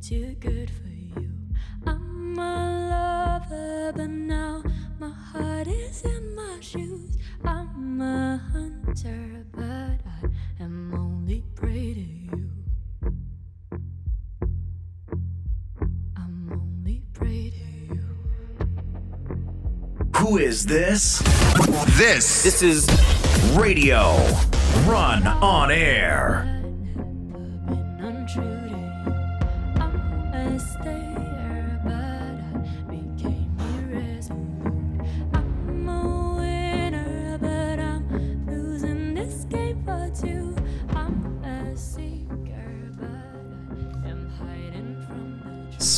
been way too good for you. I'm a lover, but now my heart is in my shoes. I'm a hunter, but I am only prey to you. I'm only prey to you. Who is this? This This is Radio Run on Air.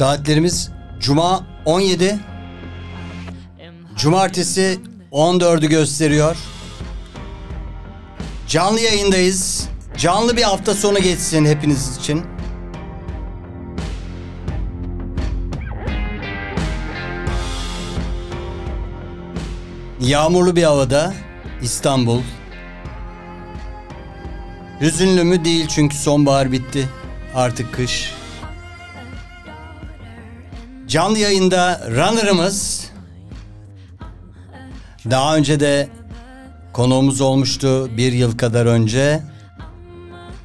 Saatlerimiz Cuma 17, Am Cumartesi 14'ü gösteriyor. Canlı yayındayız. Canlı bir hafta sonu geçsin hepiniz için. Yağmurlu bir havada İstanbul. Hüzünlü mü değil çünkü sonbahar bitti. Artık kış. Canlı yayında runner'ımız daha önce de konuğumuz olmuştu bir yıl kadar önce.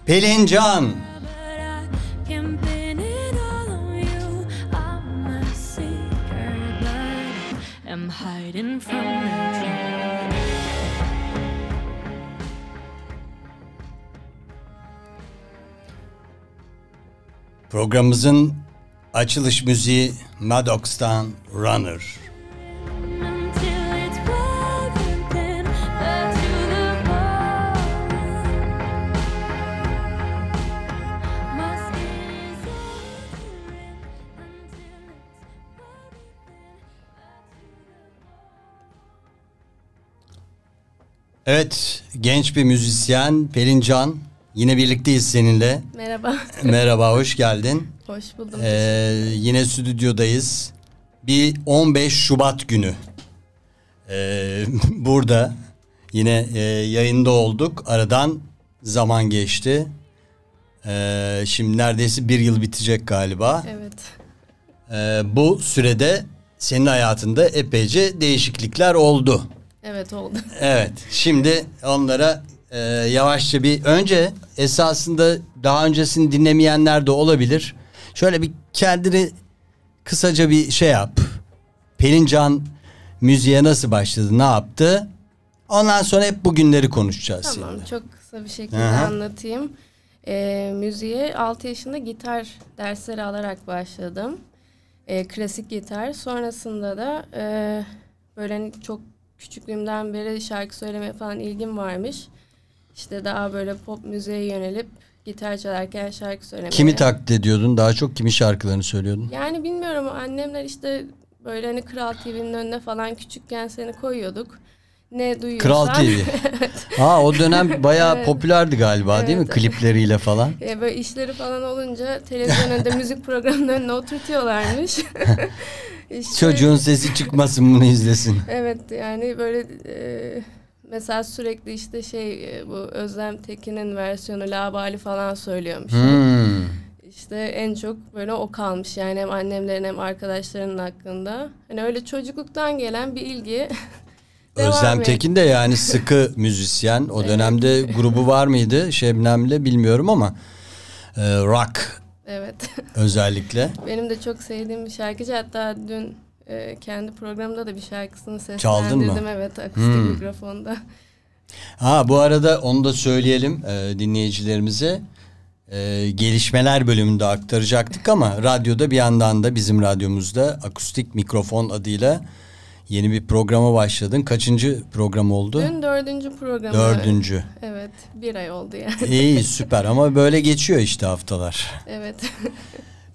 Pelin Can. Programımızın açılış müziği Maddox'tan Runner. Evet, genç bir müzisyen Pelin Can. Yine birlikteyiz seninle. Merhaba. Merhaba, hoş geldin. Hoş buldum. Ee, yine stüdyodayız. Bir 15 Şubat günü. Ee, burada yine e, yayında olduk. Aradan zaman geçti. Ee, şimdi neredeyse bir yıl bitecek galiba. Evet. Ee, bu sürede senin hayatında epeyce değişiklikler oldu. Evet oldu. Evet. Şimdi onlara e, yavaşça bir önce esasında daha öncesini dinlemeyenler de olabilir. Şöyle bir kendini kısaca bir şey yap. Pelin Can müziğe nasıl başladı, ne yaptı? Ondan sonra hep bugünleri konuşacağız Tamam seninle. çok kısa bir şekilde Aha. anlatayım. Ee, müziğe 6 yaşında gitar dersleri alarak başladım. Ee, klasik gitar. Sonrasında da e, böyle hani çok küçüklüğümden beri şarkı söylemeye falan ilgim varmış. İşte daha böyle pop müziğe yönelip gitar çalarken şarkı söylemeye. Kimi taklit ediyordun? Daha çok kimi şarkılarını söylüyordun? Yani bilmiyorum annemler işte böyle hani Kral TV'nin önüne falan küçükken seni koyuyorduk. Ne duyuyorsan. Kral TV. Ha o dönem bayağı Evet. popülerdi galiba değil mi? Evet. Klipleriyle falan. E, böyle işleri falan olunca televizyon önünde müzik programının önüne oturtuyorlarmış. İşte- Çocuğun sesi çıkmasın bunu izlesin. Evet yani böyle e, mesela sürekli işte şey e, bu Özlem Tekin'in versiyonu Labali falan söylüyormuş. Hmm. İşte en çok böyle o kalmış yani hem annemlerin hem arkadaşlarının hakkında. Hani öyle çocukluktan gelen bir ilgi. Devam Özlem. Tekin de yani sıkı müzisyen. O dönemde grubu var mıydı? Şebnem'le bilmiyorum ama e, rock Evet. özellikle. Benim de çok sevdiğim bir şarkıcı. Hatta dün e, kendi programda da bir şarkısını Çaldın mı? seslendirdim. Evet akustik Hmm. mikrofonda. Ha bu arada onu da söyleyelim e, dinleyicilerimize. E, gelişmeler bölümünde aktaracaktık ama radyoda bir yandan da bizim radyomuzda akustik mikrofon adıyla yeni bir programa başladın. Kaçıncı program oldu? Dün dördüncü programı. Dördüncü. Evet bir ay oldu yani. İyi süper ama böyle geçiyor işte haftalar. Evet.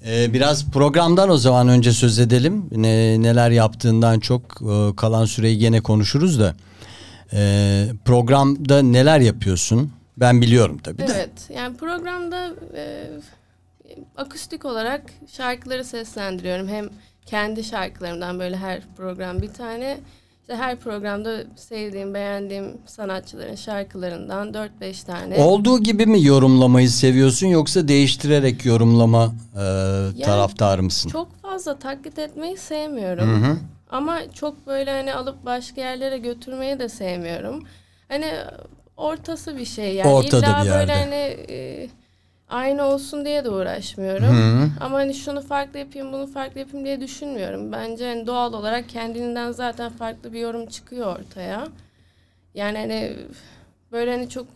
Ee, biraz programdan o zaman önce söz edelim. Ne, neler yaptığından çok e, kalan süreyi gene konuşuruz da. Ee, programda neler yapıyorsun? Ben biliyorum tabii de. evet. Yani programda e, akustik olarak şarkıları seslendiriyorum. Hem kendi şarkılarımdan böyle her program bir tane. İşte her programda sevdiğim, beğendiğim sanatçıların şarkılarından 4-5 tane. Olduğu gibi mi yorumlamayı seviyorsun yoksa değiştirerek yorumlama e, taraftarı mısın? Çok fazla taklit etmeyi sevmiyorum. Ama çok böyle hani alıp başka yerlere götürmeyi de sevmiyorum. Hani ortası bir şey yani. Ortada İlla bir böyle yerde. hani e, aynı olsun diye de uğraşmıyorum. Ama hani şunu farklı yapayım, bunu farklı yapayım diye düşünmüyorum. Bence hani doğal olarak kendinden zaten farklı bir yorum çıkıyor ortaya. Yani hani böyle hani çok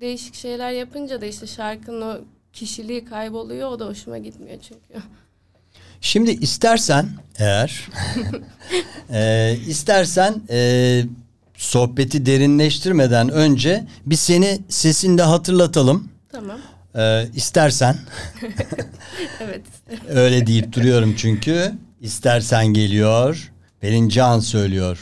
değişik şeyler yapınca da işte şarkının o kişiliği kayboluyor. O da hoşuma gitmiyor çünkü. Şimdi istersen eğer e, istersen e, sohbeti derinleştirmeden önce bir seni sesinde hatırlatalım. Tamam. E, istersen Evet. öyle deyip duruyorum çünkü. İstersen geliyor. Pelin Can söylüyor.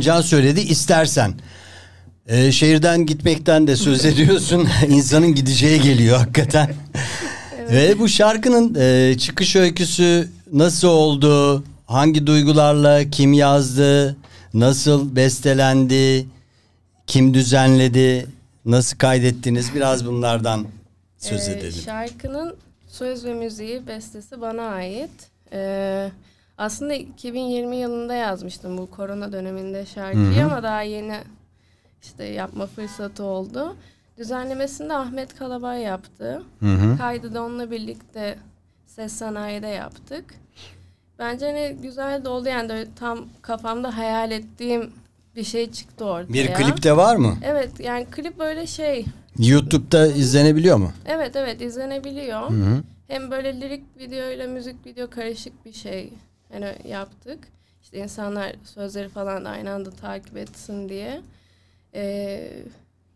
Evet Pelin Can söyledi istersen. Ee, şehirden gitmekten de söz ediyorsun. İnsanın gideceği geliyor hakikaten. Ve bu şarkının e, çıkış öyküsü nasıl oldu? Hangi duygularla kim yazdı? Nasıl bestelendi? Kim düzenledi? Nasıl kaydettiniz? Biraz bunlardan söz Ee, edelim. Şarkının söz ve müziği bestesi bana ait. Ee, aslında 2020 yılında yazmıştım bu korona döneminde şarkıyı ama daha yeni işte yapma fırsatı oldu. Düzenlemesini de Ahmet Kalabay yaptı. Kaydı da onunla birlikte Ses Sanayi'de yaptık. Bence hani güzel de oldu yani de tam kafamda hayal ettiğim bir şey çıktı ortaya. Bir klipte var mı? Evet yani klip böyle şey YouTube'da izlenebiliyor mu? Evet evet izlenebiliyor. Hem böyle lirik video ile müzik video karışık bir şey hani yaptık. İşte insanlar sözleri falan da aynı anda takip etsin diye. Ee,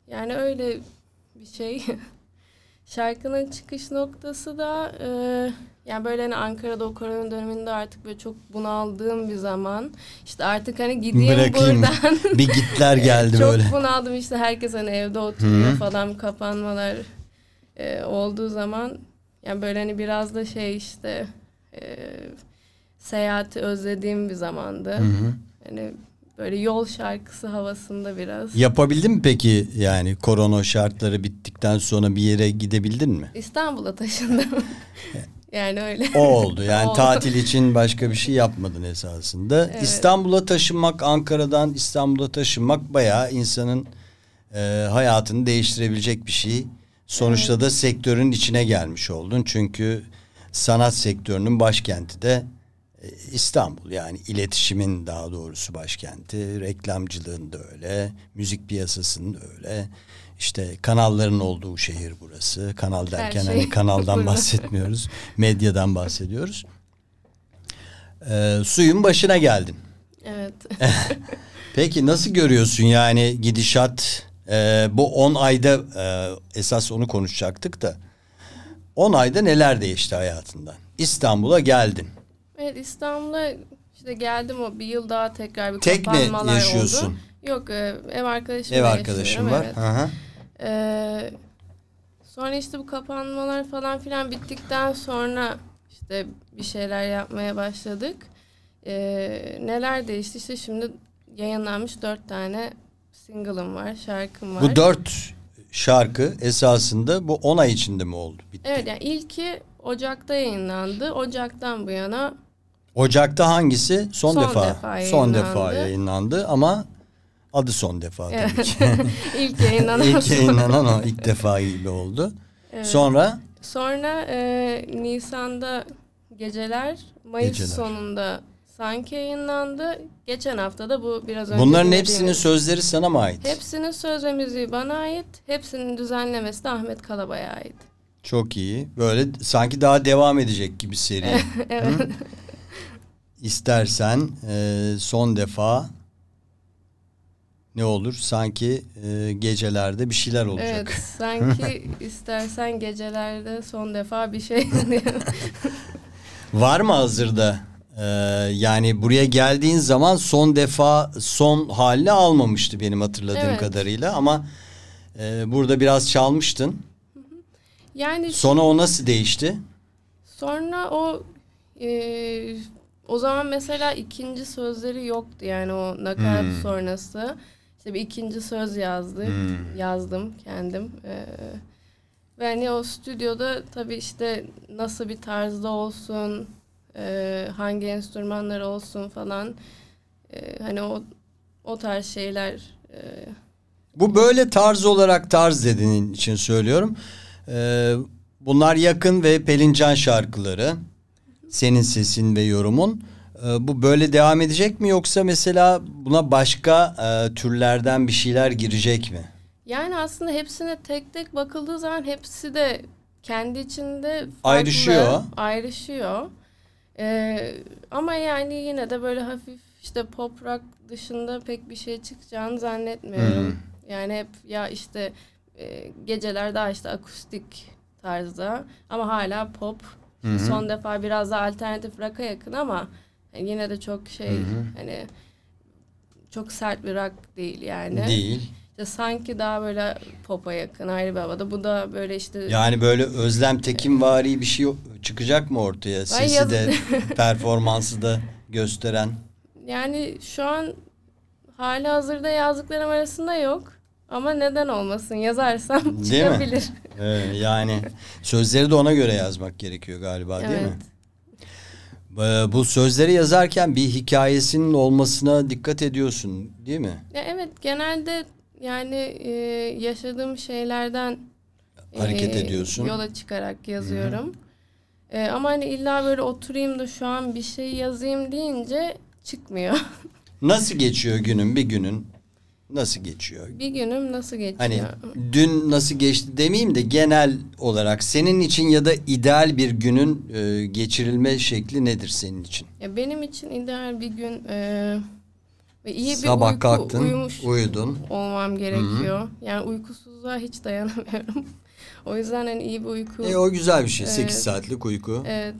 yani öyle bir şey. Şarkının çıkış noktası da e, yani böyle hani Ankara'da o korona döneminde artık böyle çok bunaldığım bir zaman. İşte artık hani gideyim Bırakayım. buradan. bir gitler geldi çok böyle. bunaldım işte herkes hani evde oturuyor Hı. falan kapanmalar e, olduğu zaman yani böyle hani biraz da şey işte e, seyahati özlediğim bir zamandı. Hı hı. Hani böyle yol şarkısı havasında biraz. Yapabildin mi peki yani korona şartları bittikten sonra bir yere gidebildin mi? İstanbul'a taşındım. yani öyle. O oldu. Yani Oldu. tatil için başka bir şey yapmadın esasında. Evet. İstanbul'a taşınmak, Ankara'dan İstanbul'a taşınmak bayağı insanın e, hayatını değiştirebilecek bir şey. Sonuçta da sektörün içine gelmiş oldun. Çünkü sanat sektörünün başkenti de İstanbul. Yani iletişimin daha doğrusu başkenti. Reklamcılığın da öyle. Müzik piyasasının da öyle. İşte kanalların olduğu şehir burası. Kanal derken şey hani kanaldan bahsetmiyoruz. Medyadan bahsediyoruz. Ee, suyun başına geldin. Evet. Peki nasıl görüyorsun yani gidişat e, bu 10 ayda e, esas onu konuşacaktık da 10 ayda neler değişti hayatından? İstanbul'a geldin. Evet İstanbul'a işte geldim o bir yıl daha tekrar bir Tek mi kapanmalar yaşıyorsun? oldu. Yok e, ev arkadaşımla Ev arkadaşın yaşıyorum, var. evet. Hı. Ee, sonra işte bu kapanmalar falan filan bittikten sonra işte bir şeyler yapmaya başladık. Ee, neler değişti işte şimdi yayınlanmış dört tane single'ım var, şarkım var. Bu dört şarkı esasında bu 10 ay içinde mi oldu? Bitti. Evet yani ilki Ocak'ta yayınlandı. Ocak'tan bu yana Ocak'ta hangisi? Son, Son defa. defa son defa yayınlandı. ama adı son defa tabii ki. ilk yayınlanan ilk yayınlanan o ilk defa gibi oldu. Evet. Sonra Sonra e, Nisan'da Geceler, Mayıs Geceler. sonunda sanki yayınlandı. Geçen hafta da bu biraz önce bunların hepsinin sözleri sana mı ait? Hepsinin söz ve müziği bana ait. Hepsinin düzenlemesi de Ahmet Kalaba'ya ait. Çok iyi. Böyle sanki daha devam edecek gibi seri. evet. Hı? İstersen e, son defa ne olur? Sanki e, gecelerde bir şeyler olacak. evet. Sanki istersen gecelerde son defa bir şey Var mı hazırda? E, yani buraya geldiğin zaman son defa son halini almamıştı benim hatırladığım Evet. kadarıyla ama e, burada biraz çalmıştın. yani Sonra o nasıl değişti? Sonra o e, o zaman mesela ikinci sözleri yoktu yani o nakarat Hmm. sonrası. İşte bir ikinci söz yazdık. Hmm. Yazdım kendim. E, ve hani o stüdyoda tabii işte nasıl bir tarzda olsun, e, hangi enstrümanlar olsun falan. E, hani o o tarz şeyler e, Bu böyle tarz olarak tarz dediğin için söylüyorum. Ee, bunlar yakın ve Pelincan şarkıları. Senin sesin ve yorumun. Ee, bu böyle devam edecek mi yoksa mesela buna başka e, türlerden bir şeyler girecek mi? Yani aslında hepsine tek tek bakıldığı zaman hepsi de kendi içinde farklı, Ayrışıyor. Ayrışıyor. Ee, ama yani yine de böyle hafif işte pop rock dışında pek bir şey çıkacağını zannetmiyorum. Hmm. Yani hep ya işte e, geceler daha işte akustik tarzda ama hala pop. Hı hı. Son defa biraz daha alternatif rock'a yakın ama yani yine de çok şey Hı hı. hani çok sert bir rock değil yani. Değil. İşte sanki daha böyle pop'a yakın ayrı bir havada. Bu da böyle işte Yani böyle Özlem Tekinvari bir şey çıkacak mı ortaya? Sesi yaz- de performansı da gösteren. yani şu an hali hazırda yazdıklarım arasında yok. Ama neden olmasın yazarsam Değil mi? çıkabilir. Ee, yani sözleri de ona göre yazmak gerekiyor galiba değil mi? Evet. Ee, Bu sözleri yazarken bir hikayesinin olmasına dikkat ediyorsun değil mi? Ya evet genelde yani e, yaşadığım şeylerden Hareket e, ediyorsun. Yola çıkarak yazıyorum. E, ama hani illa böyle oturayım da şu an bir şey yazayım deyince çıkmıyor. Nasıl geçiyor günün bir günün? Nasıl geçiyor? bir günüm nasıl geçiyor? Hani dün nasıl geçti demeyeyim de genel olarak senin için ya da ideal bir günün e, geçirilme şekli nedir senin için? Ya benim için ideal bir gün e, Ve iyi bir Sabah uyku kalktın, uyumuş uyudun. olmam gerekiyor. Yani uykusuzluğa hiç dayanamıyorum. o yüzden hani iyi bir uyku. E o güzel bir şey. Evet. 8 saatlik uyku. Evet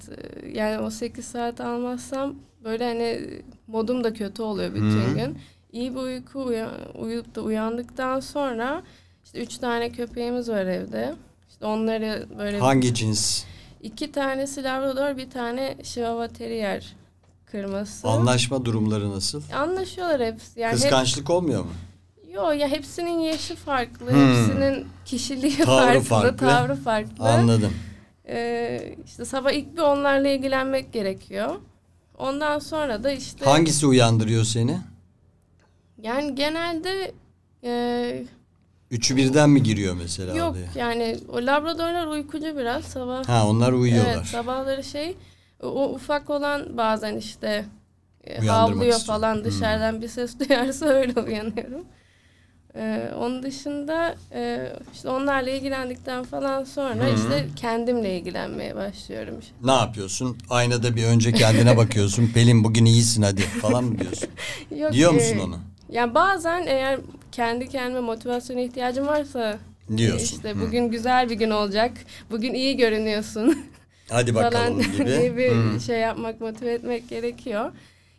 e, yani o 8 saat almazsam böyle hani modum da kötü oluyor bütün gün. İyi bir uyku uya- uyuyup da uyandıktan sonra işte üç tane köpeğimiz var evde. İşte onları böyle Hangi cins? iki tanesi Labrador bir tane Chihuahua Terrier kırması. Anlaşma durumları nasıl? Anlaşıyorlar hepsi. Yani hep, Kıskançlık olmuyor mu? yo ya hepsinin yaşı farklı, Hmm. hepsinin kişiliği Tavrı farklı, farklı. tavrı farklı. Anladım. Ee, işte sabah ilk bir onlarla ilgilenmek gerekiyor. Ondan sonra da işte Hangisi uyandırıyor seni? Yani genelde e, Üçü birden mi giriyor mesela yok odaya? yani o labradorlar uykucu biraz sabah. Ha onlar uyuyorlar. Evet sabahları şey o, ufak olan bazen işte e, Uyandırmak havlıyor istiyor. falan Hmm. dışarıdan bir ses duyarsa öyle uyanıyorum. Ee, onun dışında e, işte onlarla ilgilendikten falan sonra Hı. işte kendimle ilgilenmeye başlıyorum. Ne yapıyorsun? Aynada bir önce kendine bakıyorsun. Pelin bugün iyisin hadi falan mı diyorsun? Yok, Diyor e, musun onu? Yani bazen eğer kendi kendime motivasyona ihtiyacım varsa Diyorsun. işte bugün güzel bir gün olacak. Bugün iyi görünüyorsun Hadi bakalım gibi. bir Hı. şey yapmak, motive etmek gerekiyor.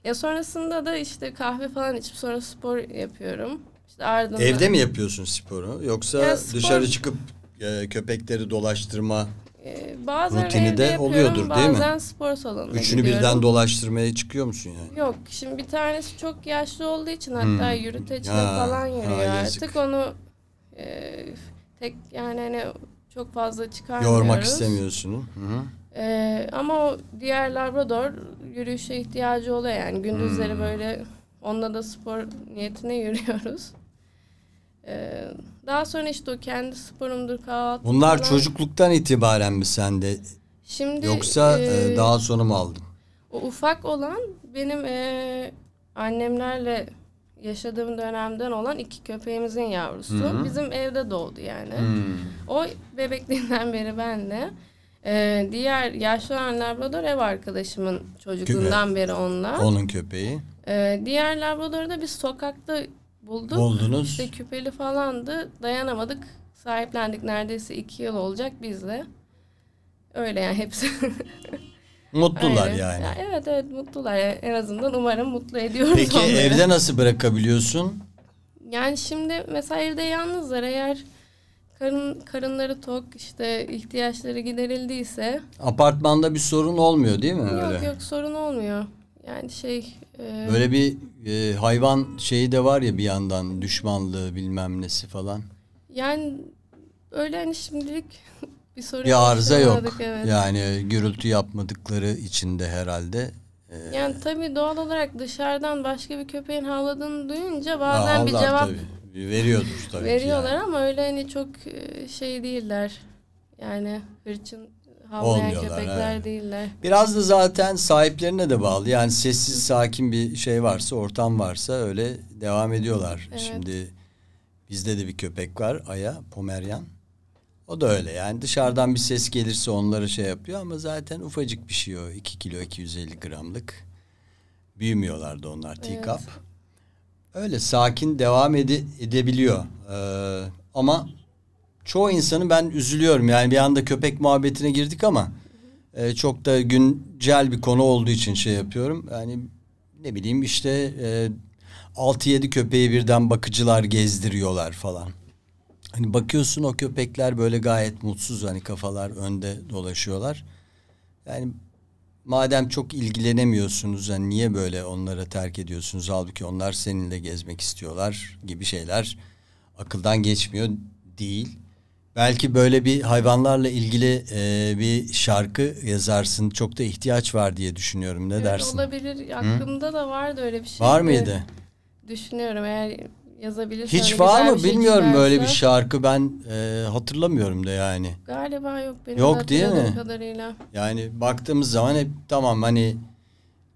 Ya sonrasında da işte kahve falan içip sonra spor yapıyorum. İşte ardından Evde mi yapıyorsun sporu? Yoksa Ya spor- dışarı çıkıp e, köpekleri dolaştırma, e, bazen rutini evde de yapıyorum, oluyordur, değil mi? Bazen spor salonuna üçünü gidiyorum. birden dolaştırmaya çıkıyor musun yani? Yok şimdi bir tanesi çok yaşlı olduğu için hatta Hmm. yürüteçle Ya, falan yürüyor ha, yazık. artık onu e, tek yani hani çok fazla çıkarmıyoruz. Yormak istemiyorsun. Hı hı. E, ama o diğer Labrador yürüyüşe ihtiyacı oluyor yani gündüzleri Hmm. böyle onunla da spor niyetine yürüyoruz. E, daha sonra işte o kendi sporumdur kahvaltı Bunlar falan. çocukluktan itibaren mi sende? Şimdi Yoksa e, e, daha sonra mı aldın? O ufak olan benim eee, annemlerle yaşadığım dönemden olan iki köpeğimizin yavrusu. Hı hı. Bizim evde doğdu yani. Hmm. O bebekliğinden beri benle. Eee, diğer yaşlı olan Labrador ev arkadaşımın çocukluğundan beri onunla. Onun köpeği. Eee, diğer Labrador'u da biz sokakta bulduk. Buldunuz. İşte küpeli falandı. Dayanamadık. Sahiplendik. Neredeyse iki yıl olacak bizle. Öyle yani hepsi. Mutlular Aynen. yani. Ya evet evet mutlular. Yani En azından umarım mutlu ediyoruz Peki onları. evde nasıl bırakabiliyorsun? Yani şimdi mesela evde yalnızlar eğer karın karınları tok işte ihtiyaçları giderildiyse Apartmanda bir sorun olmuyor değil mi öyle? yok yok sorun olmuyor. Yani şey e, Böyle bir e, hayvan şeyi de var ya bir yandan düşmanlığı bilmem nesi falan. yani öyle hani şimdilik bir sorun Bir arıza yok. Evet. Yani gürültü yapmadıkları içinde herhalde. E, Yani tabii doğal olarak dışarıdan başka bir köpeğin havladığını duyunca bazen bir ağlar cevap tabii. Veriyordur tabii ki veriyorlar yani. ama öyle hani çok şey değiller. Yani hırçın havlayan Olmuyorlar, köpekler evet. değiller. Biraz da zaten sahiplerine de bağlı. Yani sessiz sakin bir şey varsa, ortam varsa öyle devam ediyorlar. Evet. Şimdi bizde de bir köpek var, Aya, Pomeryan. O da öyle yani dışarıdan bir ses gelirse onları şey yapıyor ama zaten ufacık bir şey o. 2 kilo 250 gramlık. Büyümüyorlar da onlar teacup. Öyle sakin devam ede- edebiliyor. Ee, ama çoğu insanı ben üzülüyorum. Yani bir anda köpek muhabbetine girdik ama e, çok da güncel bir konu olduğu için şey yapıyorum. Yani ne bileyim işte e, 6-7 köpeği birden bakıcılar gezdiriyorlar falan. Hani bakıyorsun o köpekler böyle gayet mutsuz hani kafalar önde dolaşıyorlar. Yani madem çok ilgilenemiyorsunuz hani niye böyle onları terk ediyorsunuz halbuki onlar seninle gezmek istiyorlar gibi şeyler akıldan geçmiyor değil. Belki böyle bir hayvanlarla ilgili e, bir şarkı yazarsın çok da ihtiyaç var diye düşünüyorum ne Evet, dersin? Olabilir. Aklımda da vardı öyle bir şey. Var mıydı? Düşünüyorum eğer yazabilirsem. Hiç var mı şey bilmiyorum böyle bir çıkarsa. şarkı ben e, hatırlamıyorum da yani. Galiba yok benim Yok de değil mi? kadarıyla. Yani baktığımız zaman hep tamam hani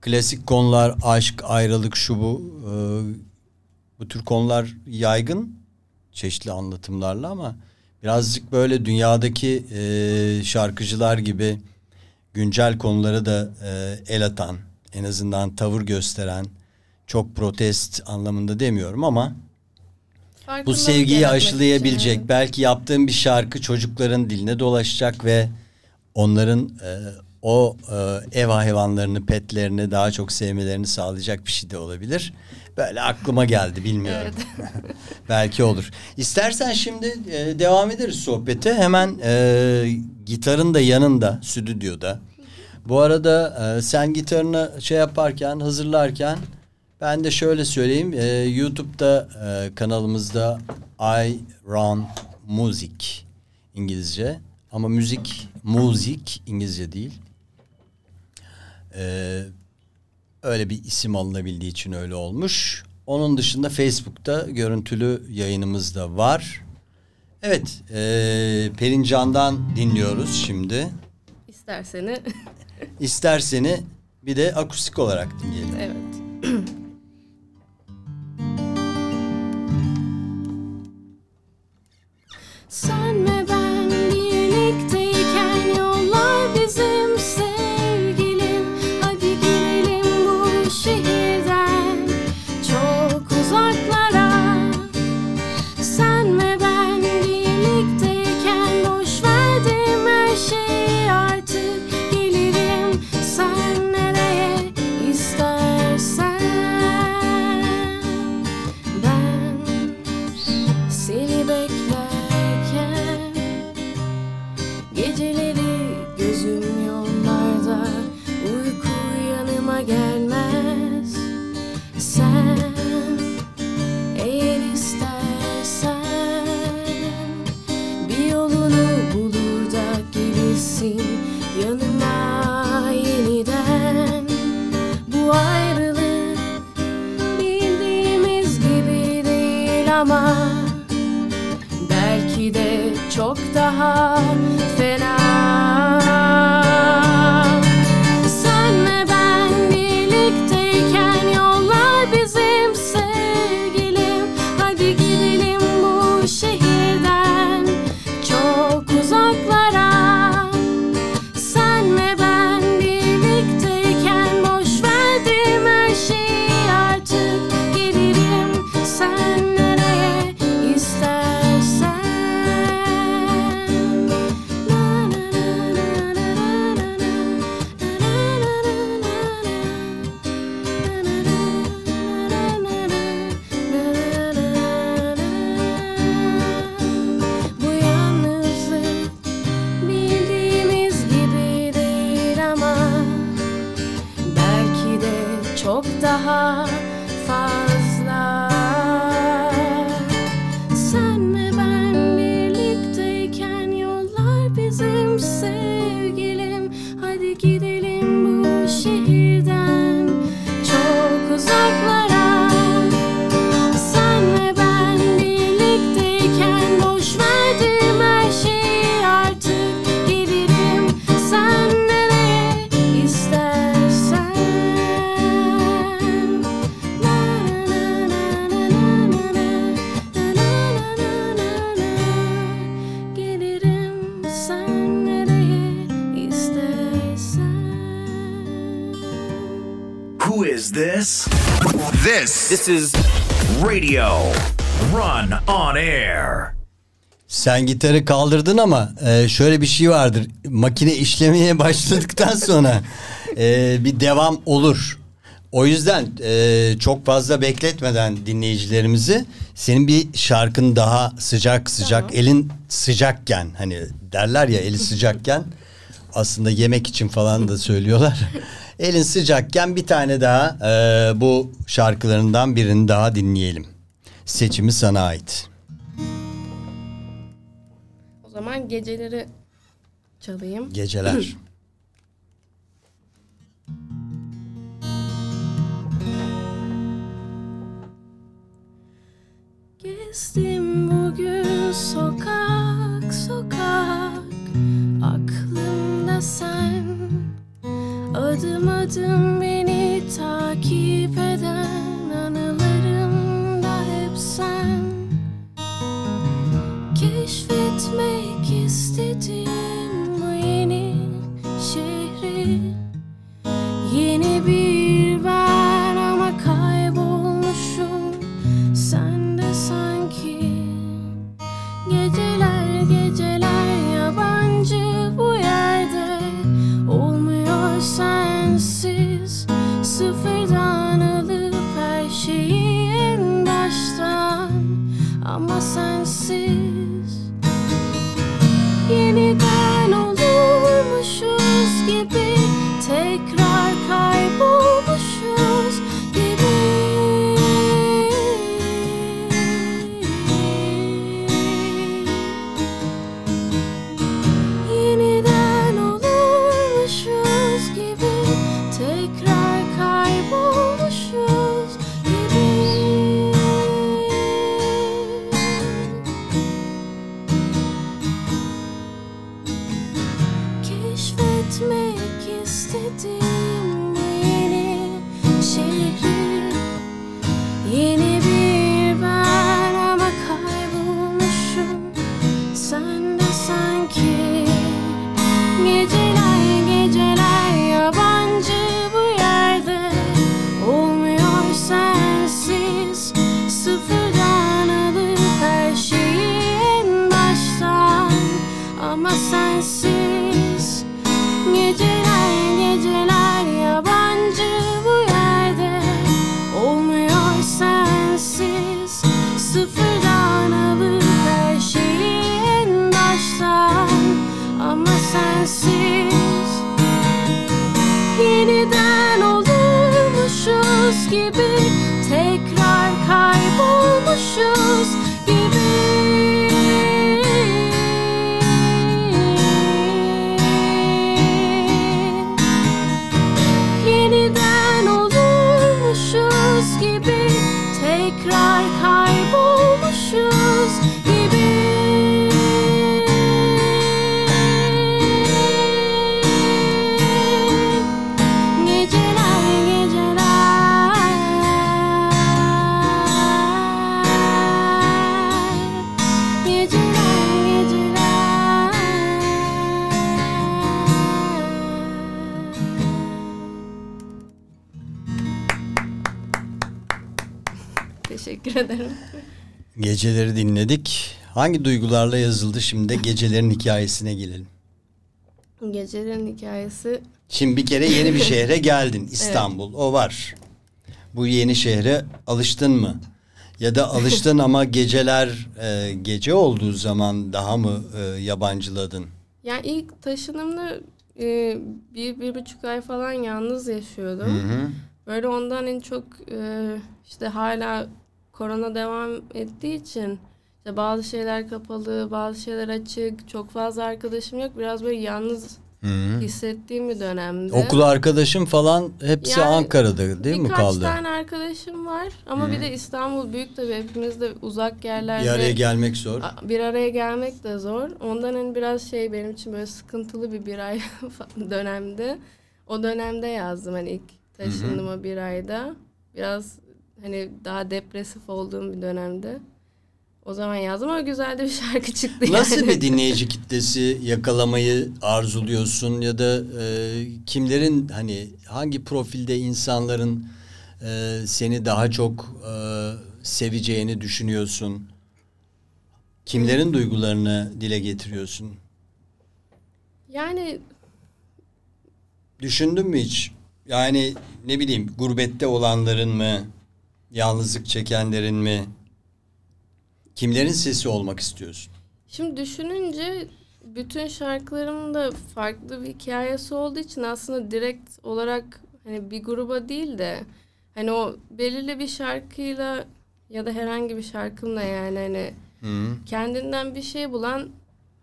klasik konular aşk, ayrılık, şu bu e, bu tür konular yaygın çeşitli anlatımlarla ama birazcık böyle dünyadaki e, şarkıcılar gibi güncel konuları da e, el atan, en azından tavır gösteren çok protest anlamında demiyorum ama bu sevgiyi aşılayabilecek için, belki yaptığın bir şarkı çocukların diline dolaşacak ve onların e, o e, ev hayvanlarını, petlerini daha çok sevmelerini sağlayacak bir şey de olabilir. Böyle aklıma geldi bilmiyorum. belki olur. İstersen şimdi e, devam ederiz sohbete. Hemen e, gitarın da yanında stüdyoda. Bu arada e, sen gitarını şey yaparken, hazırlarken ben de şöyle söyleyeyim. e, YouTube'da e, kanalımızda I Run Music İngilizce ama müzik müzik İngilizce değil. E, öyle bir isim alınabildiği için öyle olmuş. Onun dışında Facebook'ta görüntülü yayınımız da var. Evet, e, Pelin Can'dan dinliyoruz şimdi. İsterseni İsterseni bir de akustik olarak dinleyelim. evet. Sen This is Radio Run on Air. Sen gitarı kaldırdın ama e, şöyle bir şey vardır. Makine işlemeye başladıktan sonra e, bir devam olur. O yüzden e, çok fazla bekletmeden dinleyicilerimizi senin bir şarkın daha sıcak sıcak Tamam. elin sıcakken hani derler ya eli sıcakken aslında yemek için falan da söylüyorlar. Elin sıcakken bir tane daha e, bu şarkılarından birini daha dinleyelim. Seçimi sana ait. O zaman geceleri çalayım. Geceler. Gezdim bugün sokak sokak Aklımda sen Adım adım beni takip eden Anılarımda hep sen. Keşfetmek istediğim bu yeni şehri Yeni bir Tekrar Geceleri dinledik. Hangi duygularla yazıldı şimdi de gecelerin hikayesine gelelim. Gecelerin hikayesi Şimdi bir kere yeni bir şehre geldin. İstanbul o var. Bu yeni şehre alıştın mı? Ya da alıştın ama geceler e, gece olduğu zaman daha mı e, yabancıladın? yani ilk taşınımda e, bir, bir buçuk ay falan yalnız yaşıyordum. Böyle ondan en çok e, işte hala korona devam ettiği için işte bazı şeyler kapalı, bazı şeyler açık, çok fazla arkadaşım yok. Biraz böyle yalnız hissettiğim bir dönemde. Okul arkadaşım falan hepsi Yani Ankara'da değil mi Birkaç kaldı? tane arkadaşım var ama bir de İstanbul büyük tabii hepimiz de uzak yerlerde. Bir araya gelmek zor. Bir araya gelmek de zor. Ondan hani biraz şey benim için böyle sıkıntılı bir bir ay dönemde. O dönemde yazdım hani ilk taşındım o bir ayda. Biraz hani daha depresif olduğum bir dönemde. O zaman yazdım ama güzel de bir şarkı çıktı Nasıl yani. bir dinleyici kitlesi yakalamayı arzuluyorsun ya da e, kimlerin hani hangi profilde insanların e, seni daha çok e, seveceğini düşünüyorsun? Kimlerin duygularını dile getiriyorsun? Yani Düşündün mü hiç? Yani ne bileyim gurbette olanların mı? Yalnızlık çekenlerin mi? Kimlerin sesi olmak istiyorsun? Şimdi düşününce bütün şarkılarımın da farklı bir hikayesi olduğu için aslında direkt olarak hani bir gruba değil de hani o belirli bir şarkıyla ya da herhangi bir şarkımla yani hani Hı. kendinden bir şey bulan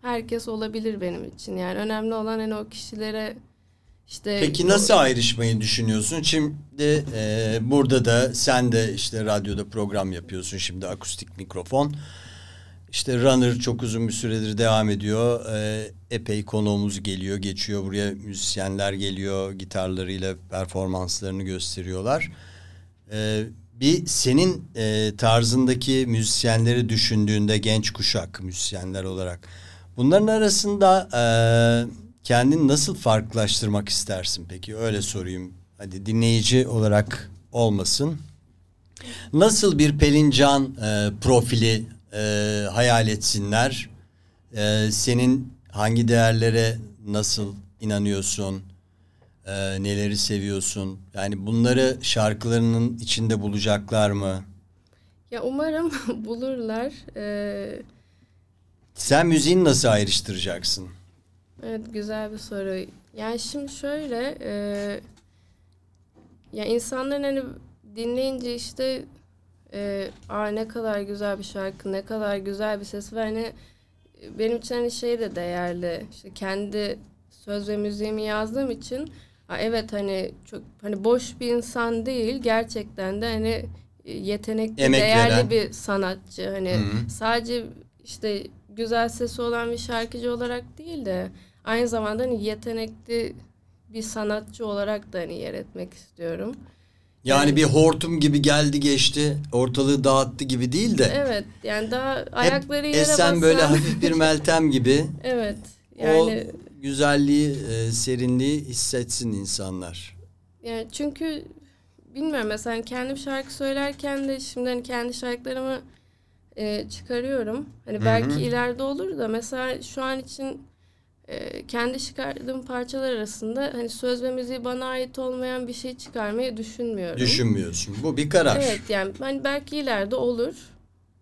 herkes olabilir benim için. Yani önemli olan hani o kişilere işte Peki nasıl ayrışmayı düşünüyorsun? Şimdi e, burada da sen de işte radyoda program yapıyorsun şimdi akustik mikrofon. İşte Runner çok uzun bir süredir devam ediyor. E, epey konuğumuz geliyor, geçiyor buraya müzisyenler geliyor, gitarlarıyla performanslarını gösteriyorlar. E, bir senin e, tarzındaki müzisyenleri düşündüğünde genç kuşak müzisyenler olarak bunların arasında e, kendini nasıl farklılaştırmak istersin peki? Öyle sorayım. Hadi dinleyici olarak olmasın. Nasıl bir Pelin Can e, profili e, hayal etsinler? E, senin hangi değerlere nasıl inanıyorsun? E, neleri seviyorsun? Yani bunları şarkılarının içinde bulacaklar mı? ya umarım bulurlar. Ee, Sen müziğini nasıl ayrıştıracaksın? Evet güzel bir soru. Yani şimdi şöyle e, ya insanların hani dinleyince işte e, Aa, ne kadar güzel bir şarkı, ne kadar güzel bir ses ve hani benim için hani şey de değerli. İşte kendi söz ve müziğimi yazdığım için ha, evet hani çok hani boş bir insan değil gerçekten de hani yetenekli, Emek değerli veren. bir sanatçı. Hani Hı hı. sadece işte güzel sesi olan bir şarkıcı olarak değil de aynı zamanda hani yetenekli bir sanatçı olarak da hani yer etmek istiyorum. Yani bir hortum gibi geldi geçti, ortalığı dağıttı gibi değil de. Evet yani daha ayakları yere esen basan. böyle hafif bir Meltem gibi. evet yani O güzelliği, e, serinliği hissetsin insanlar. yani çünkü bilmiyorum mesela hani kendim şarkı söylerken de şimdi hani kendi şarkılarımı e, çıkarıyorum. Hani belki ileride olur da mesela şu an için e, kendi çıkardığım parçalar arasında hani söz ve müziği bana ait olmayan bir şey çıkarmayı düşünmüyorum. Düşünmüyorsun. Bu bir karar. Evet yani hani belki ileride olur.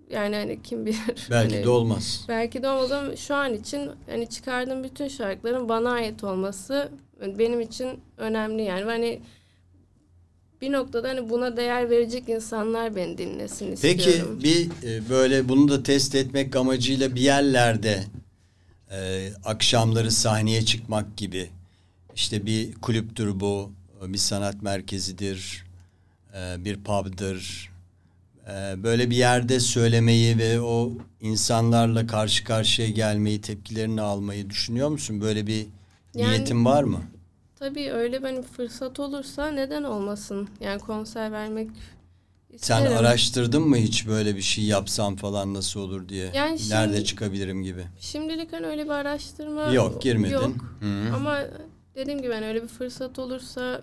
Yani hani kim bilir. Belki Hani de olmaz. Belki de olmaz ama şu an için hani çıkardığım bütün şarkıların bana ait olması benim için önemli yani. Hani bir noktada hani buna değer verecek insanlar beni dinlesin Peki istiyorum. bir e, böyle bunu da test etmek amacıyla bir yerlerde e, akşamları sahneye çıkmak gibi işte bir kulüptür bu, bir sanat merkezidir, e, bir pub'dır. E, böyle bir yerde söylemeyi ve o insanlarla karşı karşıya gelmeyi, tepkilerini almayı düşünüyor musun? Böyle bir Yani- niyetin var mı? Tabii öyle benim fırsat olursa neden olmasın? Yani konser vermek Sen isterim. araştırdın mı hiç böyle bir şey yapsam falan nasıl olur diye? Yani Nerede şimdi- çıkabilirim gibi? Şimdilik hani öyle bir araştırma Yok girmedin. Yok. Hı. Ama dediğim gibi hani öyle bir fırsat olursa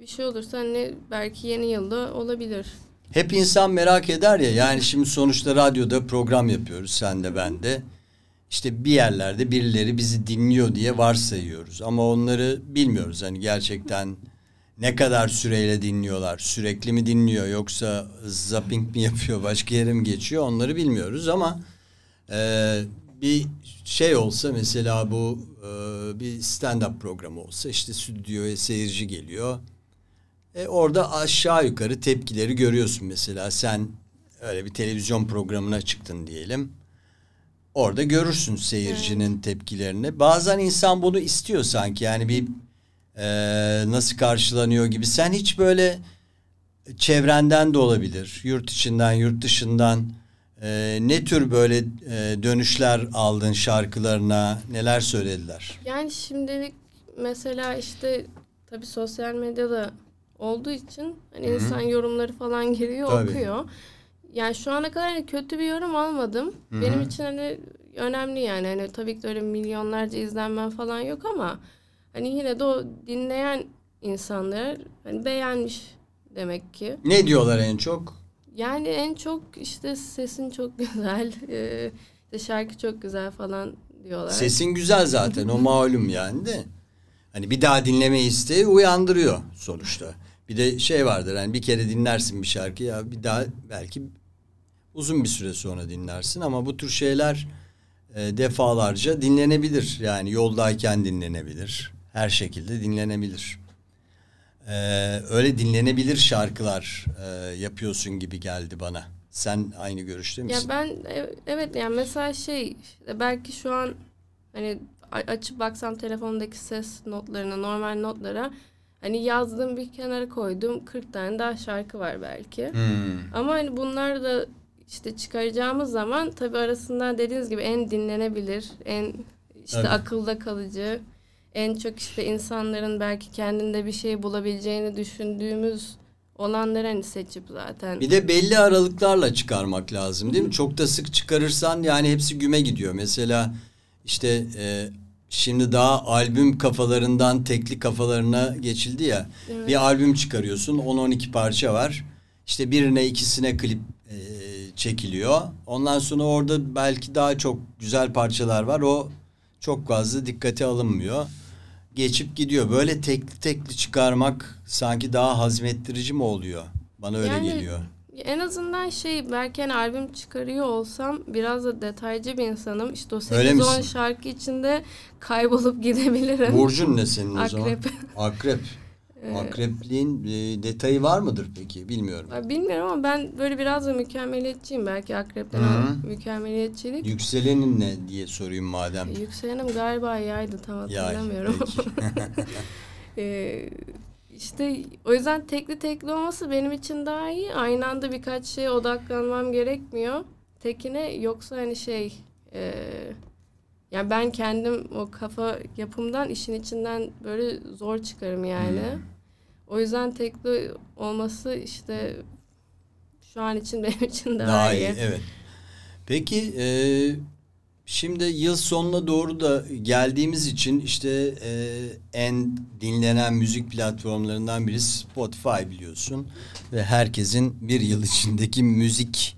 bir şey olursa hani belki yeni yılda olabilir. Hep insan merak eder ya yani şimdi sonuçta radyoda program yapıyoruz sen de ben de. İşte bir yerlerde birileri bizi dinliyor diye varsayıyoruz. Ama onları bilmiyoruz. Hani gerçekten ne kadar süreyle dinliyorlar? Sürekli mi dinliyor yoksa zapping mi yapıyor başka yere mi geçiyor? Onları bilmiyoruz ama e, bir şey olsa mesela bu e, bir stand-up programı olsa işte stüdyoya seyirci geliyor. E, orada aşağı yukarı tepkileri görüyorsun. Mesela sen öyle bir televizyon programına çıktın diyelim. Orada görürsün seyircinin tepkilerini. Bazen insan bunu istiyor sanki yani bir e, nasıl karşılanıyor gibi. Sen hiç böyle çevrenden de olabilir, yurt içinden, yurt dışından e, ne tür böyle e, dönüşler aldın şarkılarına, neler söylediler? Yani şimdilik mesela işte tabii sosyal medyada olduğu için hani insan yorumları falan giriyor Tabii. okuyor. Yani şu ana kadar hani kötü bir yorum almadım. Benim için hani önemli yani. Hani tabii ki öyle milyonlarca izlenmen falan yok ama hani yine de o dinleyen insanlar hani beğenmiş demek ki. Ne diyorlar en çok? Yani en çok işte sesin çok güzel, e, işte şarkı çok güzel falan diyorlar. Sesin güzel zaten o malum yani de. Hani bir daha dinleme isteği uyandırıyor sonuçta. Bir de şey vardır hani bir kere dinlersin bir şarkıyı ya bir daha belki uzun bir süre sonra dinlersin ama bu tür şeyler e, defalarca dinlenebilir. Yani yoldayken dinlenebilir. Her şekilde dinlenebilir. E, öyle dinlenebilir şarkılar e, yapıyorsun gibi geldi bana. Sen aynı görüşte Ya misin? ben e- evet yani mesela şey belki şu an hani açıp baksam telefondaki ses notlarına normal notlara hani yazdığım bir kenara koydum 40 tane daha şarkı var belki. Hmm. Ama hani bunlar da işte çıkaracağımız zaman tabii arasından dediğiniz gibi en dinlenebilir, en işte Evet. akılda kalıcı, en çok işte insanların belki kendinde bir şey bulabileceğini düşündüğümüz olanları hani seçip zaten. Bir de belli aralıklarla çıkarmak lazım değil mi? Çok da sık çıkarırsan yani hepsi güme gidiyor. Mesela işte e, şimdi daha albüm kafalarından tekli kafalarına geçildi ya. Evet. Bir albüm çıkarıyorsun 10-12 parça var. İşte birine ikisine klip çekiliyor. Ondan sonra orada belki daha çok güzel parçalar var. O çok fazla dikkate alınmıyor. Geçip gidiyor. Böyle tekli tekli çıkarmak sanki daha hazmettirici mi oluyor? Bana öyle Yani geliyor. En azından şey belki hani albüm çıkarıyor olsam biraz da detaycı bir insanım. İşte o Öyle 8-10 misin? şarkı içinde kaybolup gidebilirim. Burcun ne senin o zaman? Akrep. Akrep. Akrepliğin e, detayı var mıdır peki? Bilmiyorum. Bilmiyorum ama ben böyle biraz da mükemmeliyetçiyim. Belki akrepten Hı. mükemmeliyetçilik. Yükselenin ne diye sorayım madem. Yükselenim galiba yaydı tam Yay, hatırlamıyorum. peki. Ee, işte o yüzden tekli tekli olması benim için daha iyi. Aynı anda birkaç şeye odaklanmam gerekmiyor. Tekine yoksa hani şey e, yani ben kendim o kafa yapımdan işin içinden böyle zor çıkarım yani. Hmm. O yüzden tekli olması işte şu an için benim için daha, Daha iyi. iyi. Evet. Peki e, şimdi yıl sonuna doğru da geldiğimiz için işte e, en dinlenen müzik platformlarından biri Spotify biliyorsun ve herkesin bir yıl içindeki müzik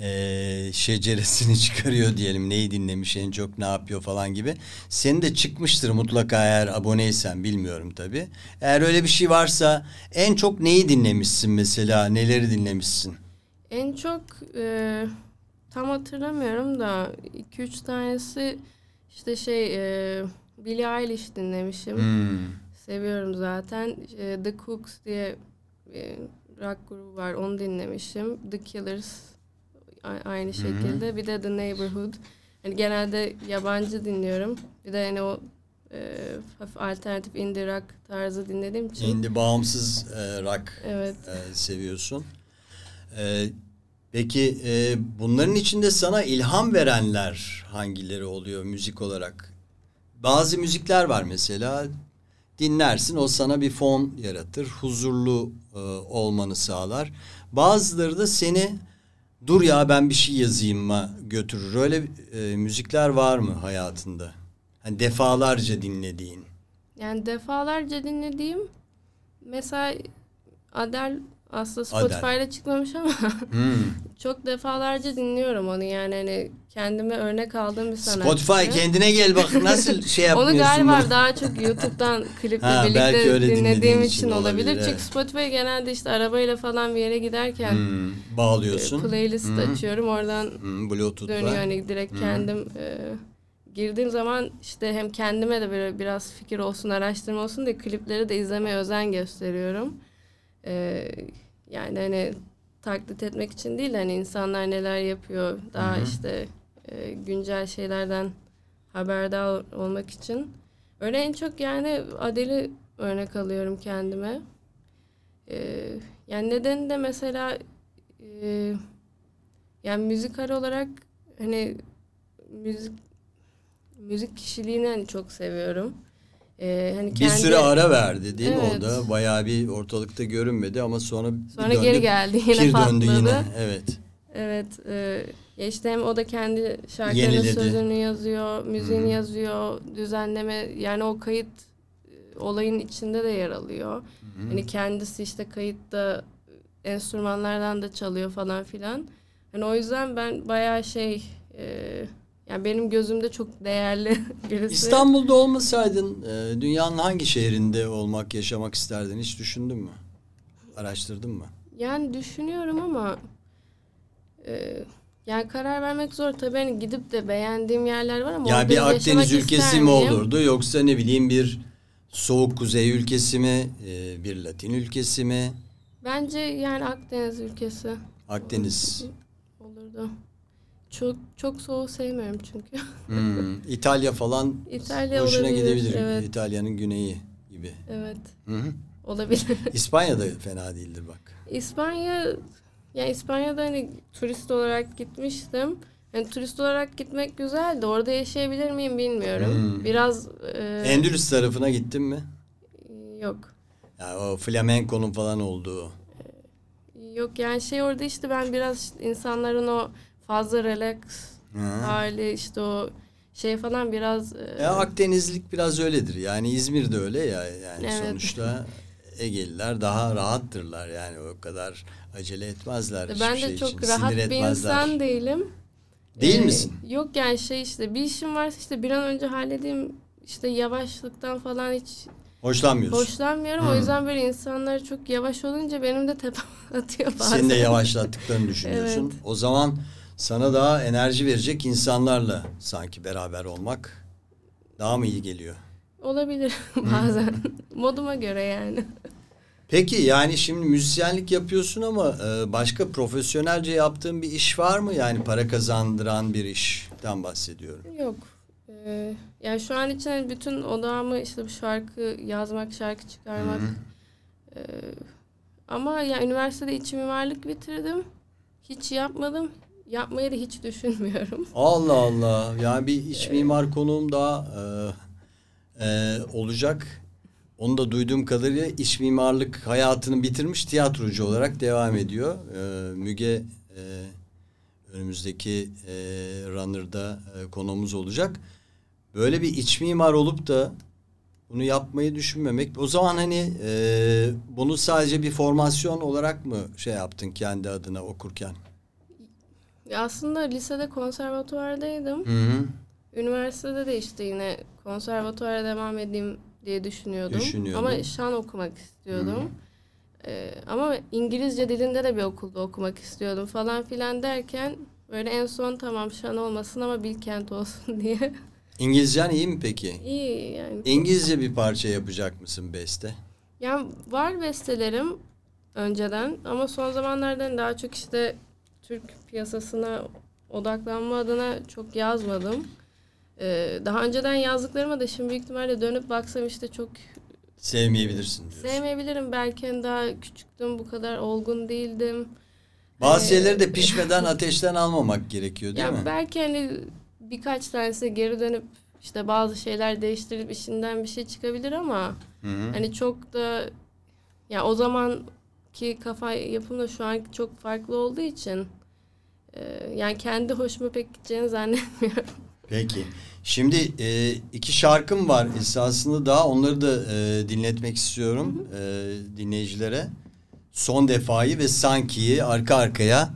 e, şeceresini çıkarıyor diyelim. Neyi dinlemiş en çok ne yapıyor falan gibi. Senin de çıkmıştır mutlaka eğer aboneysen bilmiyorum tabii. Eğer öyle bir şey varsa en çok neyi dinlemişsin mesela? Neleri dinlemişsin? En çok e, tam hatırlamıyorum da 2-3 tanesi işte şey e, Billie Eilish dinlemişim. Hmm. Seviyorum zaten. E, The Cooks diye bir rock grubu var. Onu dinlemişim. The Killers aynı şekilde. Bir de The Neighborhood. Hani genelde yabancı dinliyorum. Bir de hani o e, hafif alternatif indie rock tarzı dinlediğim için. Şimdi bağımsız e, rock Evet. e, seviyorsun. E, peki e, bunların içinde sana ilham verenler hangileri oluyor müzik olarak? Bazı müzikler var mesela dinlersin o sana bir fon yaratır, huzurlu e, olmanı sağlar. Bazıları da seni dur ya ben bir şey yazayım'a götürür. Öyle e, müzikler var mı hayatında? Hani defalarca dinlediğin. Yani defalarca dinlediğim mesela Adele aslında Spotify'da çıkmamış ama Hmm. çok defalarca dinliyorum onu yani hani kendime örnek aldığım bir sanatçı. Spotify kendine gel bak nasıl şey yapmıyorsun Onu galiba bunu? daha çok YouTube'dan kliple Ha, birlikte dinlediğim için, olabilir. olabilir, Çünkü. Spotify genelde işte arabayla falan bir yere giderken Hmm, e, bağlıyorsun. playlist Hı. açıyorum. Oradan Hmm, Bluetooth'la. dönüyor hani direkt Hı. kendim e, girdiğim zaman işte hem kendime de böyle biraz fikir olsun, araştırma olsun diye klipleri de izlemeye özen gösteriyorum. E, yani hani taklit etmek için değil hani insanlar neler yapıyor daha Hı hı. işte e, güncel şeylerden haberdar olmak için. Öyle en çok yani Adele'i örnek alıyorum kendime. E, yani nedeni de mesela e, yani müzikal olarak hani müzik müzik kişiliğini hani çok seviyorum. Ee, hani Bir kendi, süre ara verdi değil mi Evet. o da? Bayağı bir ortalıkta görünmedi ama sonra bir sonra döndü, geri geldi yine patladı. döndü yine. Evet. Evet. E, ya işte hem o da kendi şarkılarının Yeniledi. sözünü yazıyor, müziğini Hı. yazıyor, düzenleme yani o kayıt e, olayın içinde de yer alıyor. Hani kendisi işte kayıtta e, enstrümanlardan da çalıyor falan filan. Hani o yüzden ben bayağı şey e, yani benim gözümde çok değerli birisi. İstanbul'da olmasaydın e, dünyanın hangi şehrinde olmak, yaşamak isterdin? Hiç düşündün mü? Araştırdın mı? Yani düşünüyorum ama e, yani karar vermek zor. Tabii hani gidip de beğendiğim yerler var ama Ya orada bir yaşamak Akdeniz ülkesi ister mi miyim? olurdu yoksa ne bileyim bir soğuk kuzey ülkesi mi, e, bir Latin ülkesi mi? Bence yani Akdeniz ülkesi Akdeniz. olurdu. Çok çok soğuğu sevmiyorum çünkü. Hmm, İtalya falan İtalya hoşuna olabilir, gidebilir. evet. İtalya'nın güneyi gibi. evet. Hı hı. Olabilir. İspanya da fena değildir bak. İspanya ya İspanya'da hani turist olarak gitmiştim. Yani turist olarak gitmek güzeldi. Orada yaşayabilir miyim bilmiyorum. Hmm. Biraz e, Endülüs tarafına gittin mi? yok. Ya o flamenkonun falan olduğu. Yok yani şey orada işte ben biraz insanların o fazla relax Hı. hali işte o şey falan biraz e, Ya Akdenizlik biraz öyledir. Yani İzmir de öyle ya. Yani Evet. sonuçta Egeliler daha rahattırlar. Yani o kadar acele etmezler. ben de şey çok için. rahat Sinir bir etmezler. insan değilim. Değil Ee, misin? Yok yani şey işte bir işim varsa işte bir an önce halledeyim işte yavaşlıktan falan hiç Hoşlanmıyorsun. hoşlanmıyorum. Hı. O yüzden böyle insanlar çok yavaş olunca benim de tepem atıyor bazen. Seni de yavaşlattıklarını düşünüyorsun. Evet. O zaman sana daha enerji verecek insanlarla sanki beraber olmak daha mı iyi geliyor? Olabilir bazen. Moduma göre yani. Peki yani şimdi müzisyenlik yapıyorsun ama e, başka profesyonelce yaptığın bir iş var mı? Yani para kazandıran bir işten bahsediyorum. Yok. Ee, yani şu an için hani bütün odağımı işte bu şarkı yazmak, şarkı çıkarmak. Ee, ama ya üniversitede iç mimarlık bitirdim. Hiç yapmadım. Yapmayı da hiç düşünmüyorum. Allah Allah. Yani bir iç mimar konuğum daha e, e, olacak. Onu da duyduğum kadarıyla iç mimarlık hayatını bitirmiş tiyatrocu olarak devam ediyor. E, Müge e, önümüzdeki e, Runner'da e, konuğumuz olacak. Böyle bir iç mimar olup da bunu yapmayı düşünmemek. O zaman hani e, bunu sadece bir formasyon olarak mı şey yaptın kendi adına okurken? Aslında lisede konservatuvardaydım. Hı hı. Üniversitede de işte yine konservatuvara devam edeyim diye düşünüyordum. Düşünüyordun. Ama şan okumak istiyordum. Ee, ama İngilizce dilinde de bir okulda okumak istiyordum falan filan derken böyle en son tamam şan olmasın ama Bilkent olsun diye. İngilizcen iyi mi peki? İyi yani. İngilizce bir parça yapacak mısın beste? Yani var bestelerim önceden ama son zamanlardan daha çok işte Türk piyasasına odaklanma adına çok yazmadım. Ee, daha önceden yazdıklarıma da şimdi büyük ihtimalle dönüp baksam işte çok Sevmeyebilirsin diyorsun. sevmeyebilirim. Belki hani daha küçüktüm, bu kadar olgun değildim. Bazı Ee, şeyleri de pişmeden ateşten almamak gerekiyor değil Ya mi? belki hani birkaç tanesi geri dönüp işte bazı şeyler değiştirip işinden bir şey çıkabilir ama Hı hı. Hani çok da ya o zamanki kafa yapımla şu an çok farklı olduğu için e, yani kendi hoşuma pek gideceğini zannetmiyorum. Peki. Şimdi e, iki şarkım var esasında daha onları da e, dinletmek istiyorum e, dinleyicilere. Son defayı ve sankiyi arka arkaya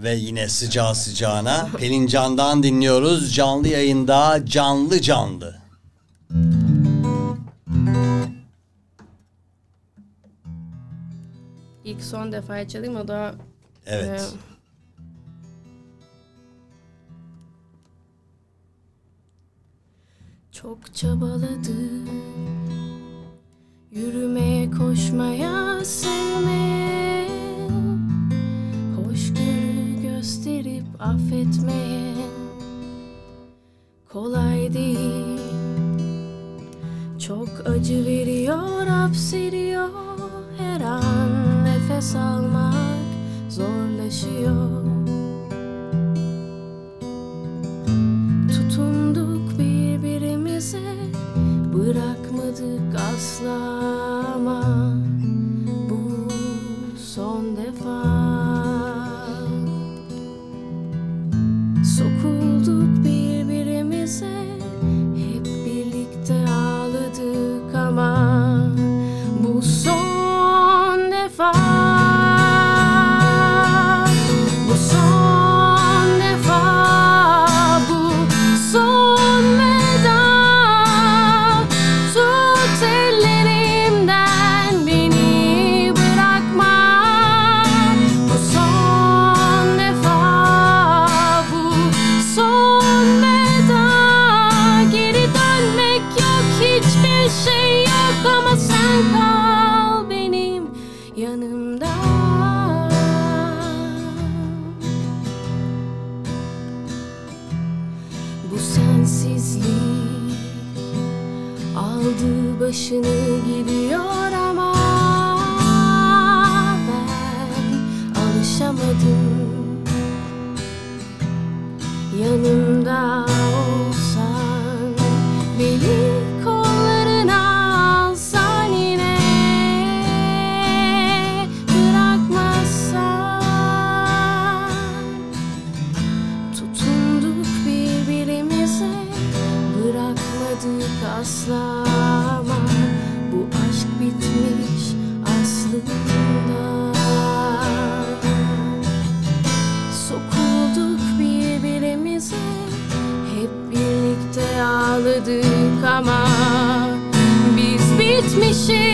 ve yine sıcağı sıcağına Pelin Can'dan dinliyoruz canlı yayında canlı canlı. İlk son defa çalayım o da Evet. e, Çok çabaladım Yürümeye koşmaya sevmeye. Hoşgörü gösterip affetmeye. Kolay değil. Çok acı veriyor hapsediyor. Her an nefes almak zorlaşıyor язык осла. Aldı başını gidiyor ama ben alışamadım. Yanımda ağladık ama Biz bitmişiz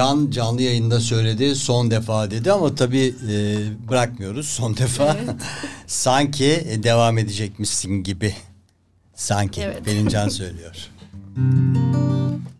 Can canlı yayında söyledi son defa dedi ama tabii e, bırakmıyoruz son defa. Sanki e, devam edecekmişsin gibi. Sanki Evet. Pelin Can söylüyor.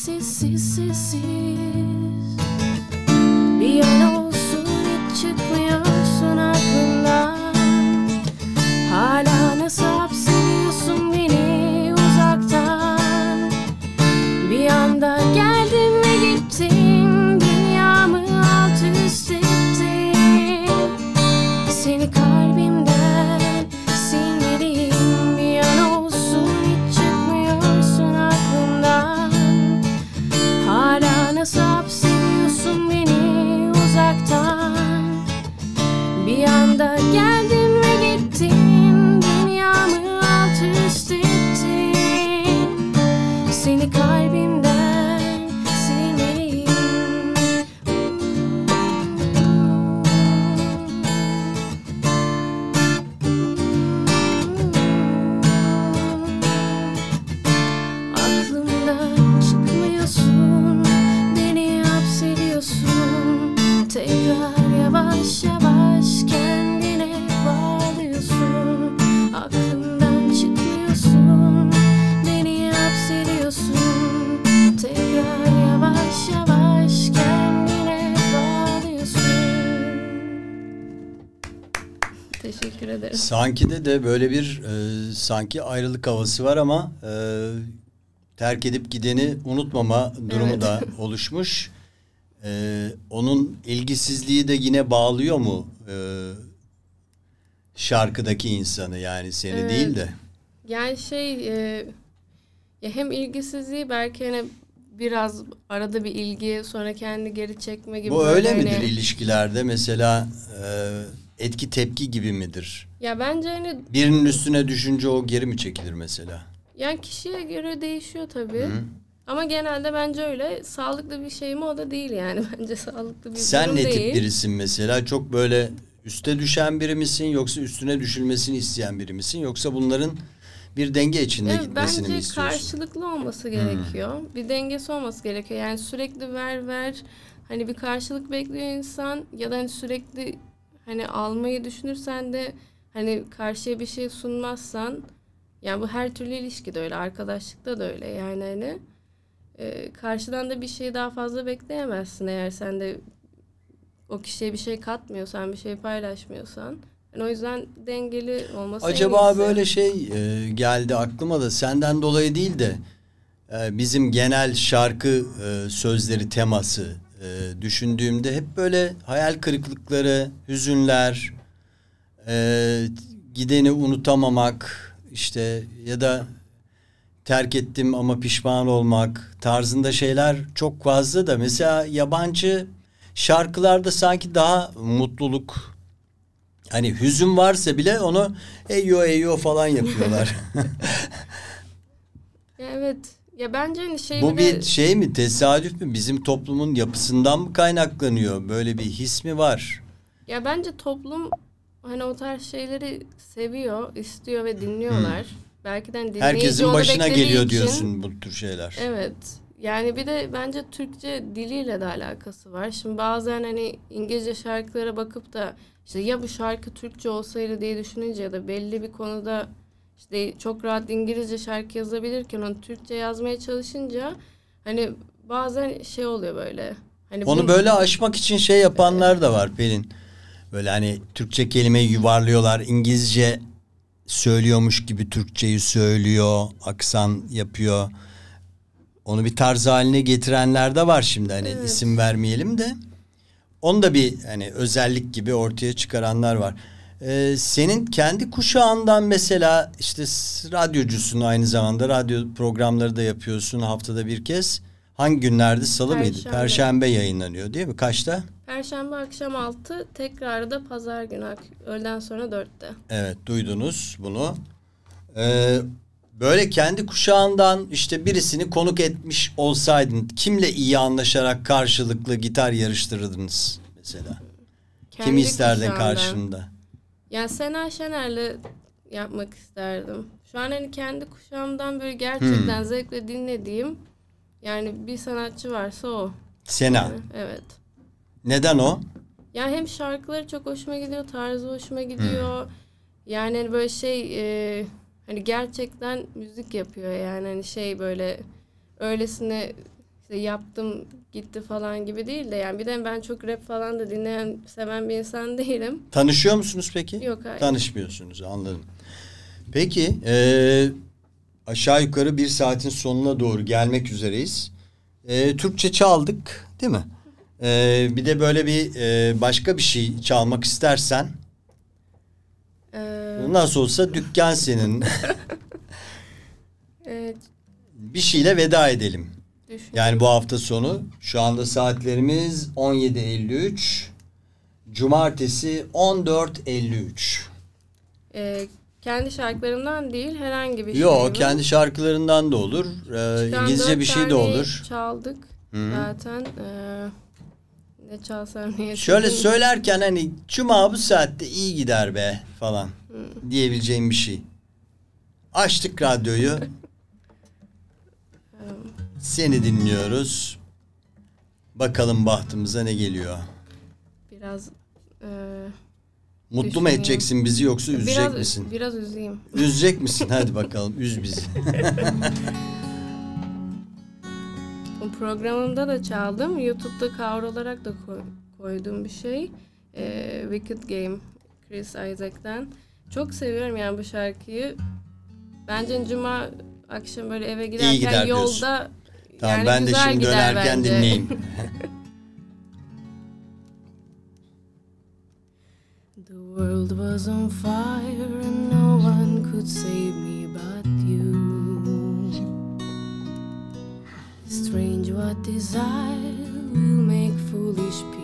Sessiz sessiz Bir Sanki de böyle bir e, sanki ayrılık havası var ama e, terk edip gideni unutmama durumu Evet. da oluşmuş. E, onun ilgisizliği de yine bağlıyor mu e, şarkıdaki insanı yani seni Evet. değil de. Yani şey e, ya hem ilgisizliği belki hani biraz arada bir ilgi sonra kendi geri çekme gibi Bu öyle hani- midir ilişkilerde mesela e, etki tepki gibi midir? Ya bence hani Birinin üstüne düşünce o geri mi çekilir mesela? yani kişiye göre değişiyor tabii. Hı. Ama genelde bence öyle sağlıklı bir şey mi o da değil yani bence sağlıklı bir Sen durum ne değil. tip birisin mesela? Çok böyle üste düşen biri misin yoksa üstüne düşülmesini isteyen biri misin yoksa bunların bir denge içinde Evet, gitmesini mi bence istiyorsun? karşılıklı olması gerekiyor. Bir dengesi olması gerekiyor. Yani sürekli ver ver hani bir karşılık bekliyor insan ya da hani sürekli hani almayı düşünürsen de hani karşıya bir şey sunmazsan yani bu her türlü ilişkide öyle arkadaşlıkta da öyle yani hani e, karşıdan da bir şey daha fazla bekleyemezsin eğer sen de o kişiye bir şey katmıyorsan bir şey paylaşmıyorsan yani o yüzden dengeli olması en Acaba iyisi. böyle şey e, geldi aklıma da senden dolayı değil de e, bizim genel şarkı e, sözleri teması e, düşündüğümde hep böyle hayal kırıklıkları, hüzünler, e, gideni unutamamak işte ya da terk ettim ama pişman olmak tarzında şeyler çok fazla da mesela yabancı şarkılarda sanki daha mutluluk hani hüzün varsa bile onu eyyo eyyo falan yapıyorlar. Ya evet. Ya bence hani şey Bu bir şey mi tesadüf mü bizim toplumun yapısından mı kaynaklanıyor böyle bir his mi var? Ya bence toplum hani o tarz şeyleri seviyor, istiyor ve dinliyorlar. Belki de hani dinleyici Herkesin onu başına geliyor için- diyorsun bu tür şeyler. Evet. Yani bir de bence Türkçe diliyle de alakası var. Şimdi bazen hani İngilizce şarkılara bakıp da işte ya bu şarkı Türkçe olsaydı diye düşününce ya da belli bir konuda işte çok rahat İngilizce şarkı yazabilirken onu Türkçe yazmaya çalışınca hani bazen şey oluyor böyle. Hani Onu bu- böyle aşmak için şey yapanlar da var Pelin. Böyle hani Türkçe kelimeyi yuvarlıyorlar. İngilizce söylüyormuş gibi Türkçeyi söylüyor. Aksan yapıyor. Onu bir tarz haline getirenler de var şimdi. Hani Evet. isim vermeyelim de. Onu da bir hani özellik gibi ortaya çıkaranlar var. Ee, senin kendi kuşağından mesela işte radyocusun aynı zamanda radyo programları da yapıyorsun haftada bir kez. Hangi günlerde salı mıydı? Perşembe. Perşembe yayınlanıyor değil mi? Kaçta? Perşembe akşam 6, tekrarı da pazar günü öğleden sonra 4'te. Evet duydunuz bunu. Ee, böyle kendi kuşağından işte birisini konuk etmiş olsaydın kimle iyi anlaşarak karşılıklı gitar yarıştırırdınız mesela? Kendi isterdin kuşağımdan. karşında? Yani Sena Şener'le yapmak isterdim. Şu an hani kendi kuşağımdan böyle gerçekten Hmm. zevkle dinlediğim yani bir sanatçı varsa o. Sena. Yani, evet. Neden o? Yani hem şarkıları çok hoşuma gidiyor, tarzı hoşuma gidiyor. Yani hani böyle şey e, hani gerçekten müzik yapıyor yani hani şey böyle öylesine işte yaptım gitti falan gibi değil de yani bir de ben çok rap falan da dinleyen seven bir insan değilim. Tanışıyor musunuz peki? Yok hayır. Tanışmıyorsunuz anladım. Peki eee, aşağı yukarı bir saatin sonuna doğru gelmek üzereyiz. Eee, Türkçe çaldık değil mi? Eee, bir de böyle bir eee, başka bir şey çalmak istersen Ee, nasıl olsa dükkan senin. evet, bir şeyle veda edelim. Düşün. Yani bu hafta sonu şu anda saatlerimiz 17.53. Cumartesi 14.53. Ee, kendi şarkılarımdan değil herhangi bir şey. Yo bu. kendi şarkılarından da olur. Ee, Çıkan İngilizce bir şey de olur. Çaldık Hı. zaten. Ee, ne çalsam niye Şöyle çalayım? söylerken hani cuma bu saatte iyi gider be falan diyebileceğim bir şey. Açtık radyoyu. Seni dinliyoruz. Bakalım bahtımıza ne geliyor. Biraz e, Mutlu mu edeceksin bizi yoksa üzecek biraz misin? biraz üzeyim. Üzecek misin? Hadi bakalım üz bizi. Bu programımda da çaldım. YouTube'da cover olarak da koy- koyduğum bir şey. Ee, Wicked Game Chris Isaac'ten. Çok seviyorum yani bu şarkıyı. Bence cuma akşam böyle eve giderken gider diyorsun. Tamam yani ben de şimdi dönerken bence. dinleyeyim. The world was on fire and no one could save me but you. Strange what desire will make foolish people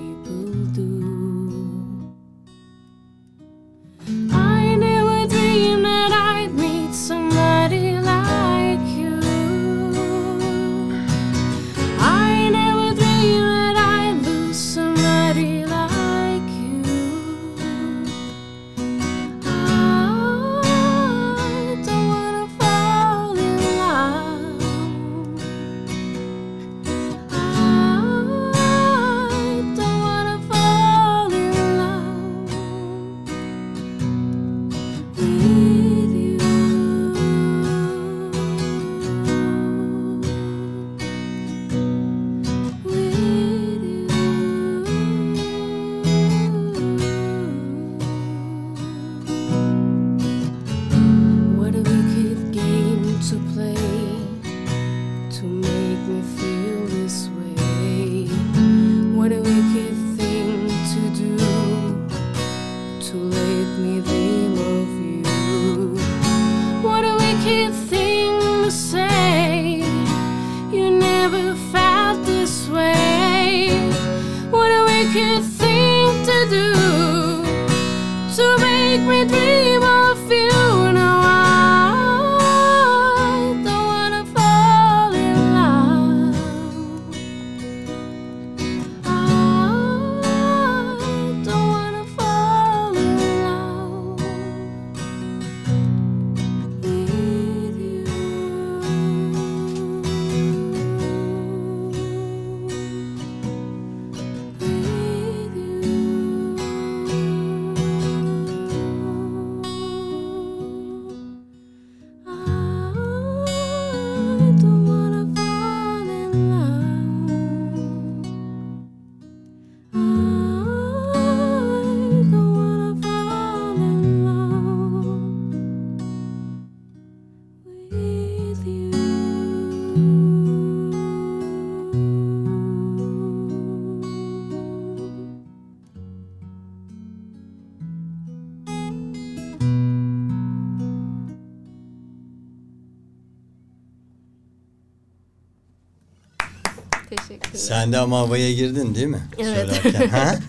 Sen de ama havaya girdin değil mi? Evet. Söylerken. Ha?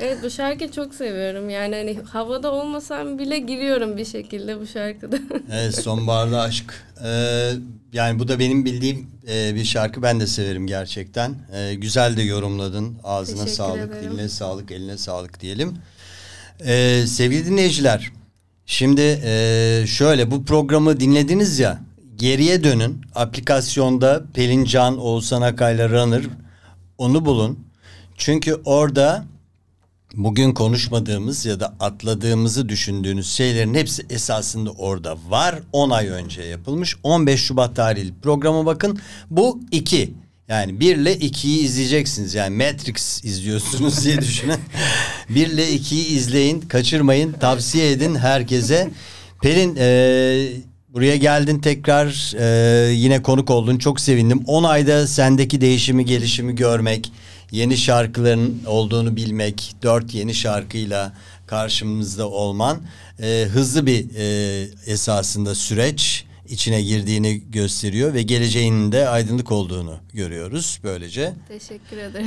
Evet bu şarkıyı çok seviyorum. Yani hani havada olmasam bile giriyorum bir şekilde bu şarkıda. Evet sonbaharda aşk. Ee, yani bu da benim bildiğim e, bir şarkı. Ben de severim gerçekten. Ee, güzel de yorumladın. Ağzına Teşekkür sağlık, ederim. diline sağlık, eline sağlık diyelim. Ee, sevgili dinleyiciler, şimdi e, şöyle bu programı dinlediniz ya. Geriye dönün. Aplikasyonda Pelin Can, Oğuzhan Akay'la Runner onu bulun. Çünkü orada bugün konuşmadığımız ya da atladığımızı düşündüğünüz şeylerin hepsi esasında orada var. 10 ay önce yapılmış. 15 Şubat tarihli programa bakın. Bu 2. Yani 1 ile 2'yi izleyeceksiniz. Yani Matrix izliyorsunuz diye düşünün. 1 ile 2'yi izleyin. Kaçırmayın. Tavsiye edin herkese. Pelin eee Buraya geldin tekrar eee, yine konuk oldun. Çok sevindim. 10 ayda sendeki değişimi, gelişimi görmek, yeni şarkıların olduğunu bilmek, dört yeni şarkıyla karşımızda olman eee, hızlı bir eee, esasında süreç içine girdiğini gösteriyor ve geleceğinin de aydınlık olduğunu görüyoruz böylece. Teşekkür ederim.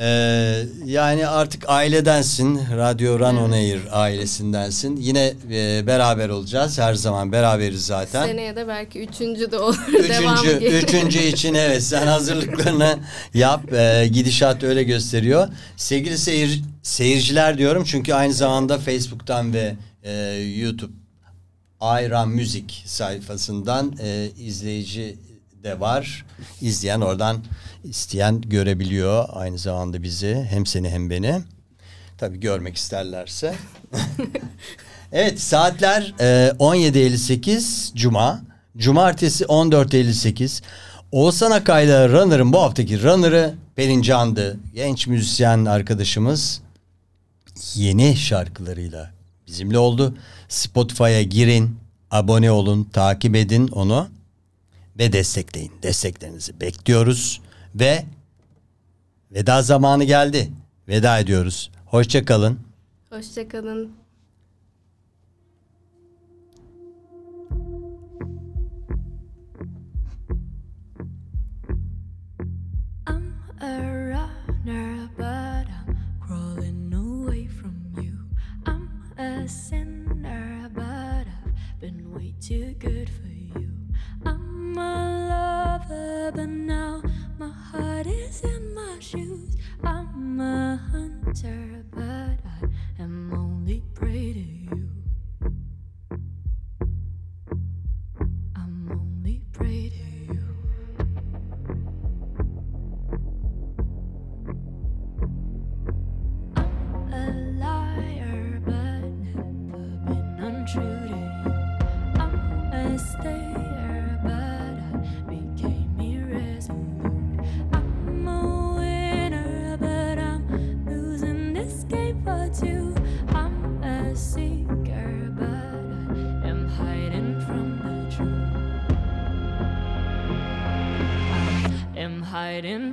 Ee, yani artık ailedensin. Radyo Run On Air ailesindensin. Yine e, beraber olacağız. Her zaman beraberiz zaten. Seneye de belki üçüncü de olur. Üçüncü, üçüncü için evet sen hazırlıklarını yap. Ee, gidişat öyle gösteriyor. Sevgili seyir, seyirciler diyorum çünkü aynı zamanda Facebook'tan ve e, YouTube Ayran Müzik sayfasından e, izleyici de var. İzleyen oradan isteyen görebiliyor aynı zamanda bizi hem seni hem beni. Tabii görmek isterlerse. evet saatler e, 17.58 Cuma. Cumartesi 14.58. Oğuzhan Akay'la Runner'ın bu haftaki Runner'ı Pelin Can'dı. Genç müzisyen arkadaşımız yeni şarkılarıyla bizimle oldu. Spotify'a girin, abone olun, takip edin onu ve destekleyin. Desteklerinizi bekliyoruz ve veda zamanı geldi. Veda ediyoruz. Hoşça kalın. Hoşçakalın. I'm sinner, but I've been way too good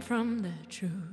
from the truth.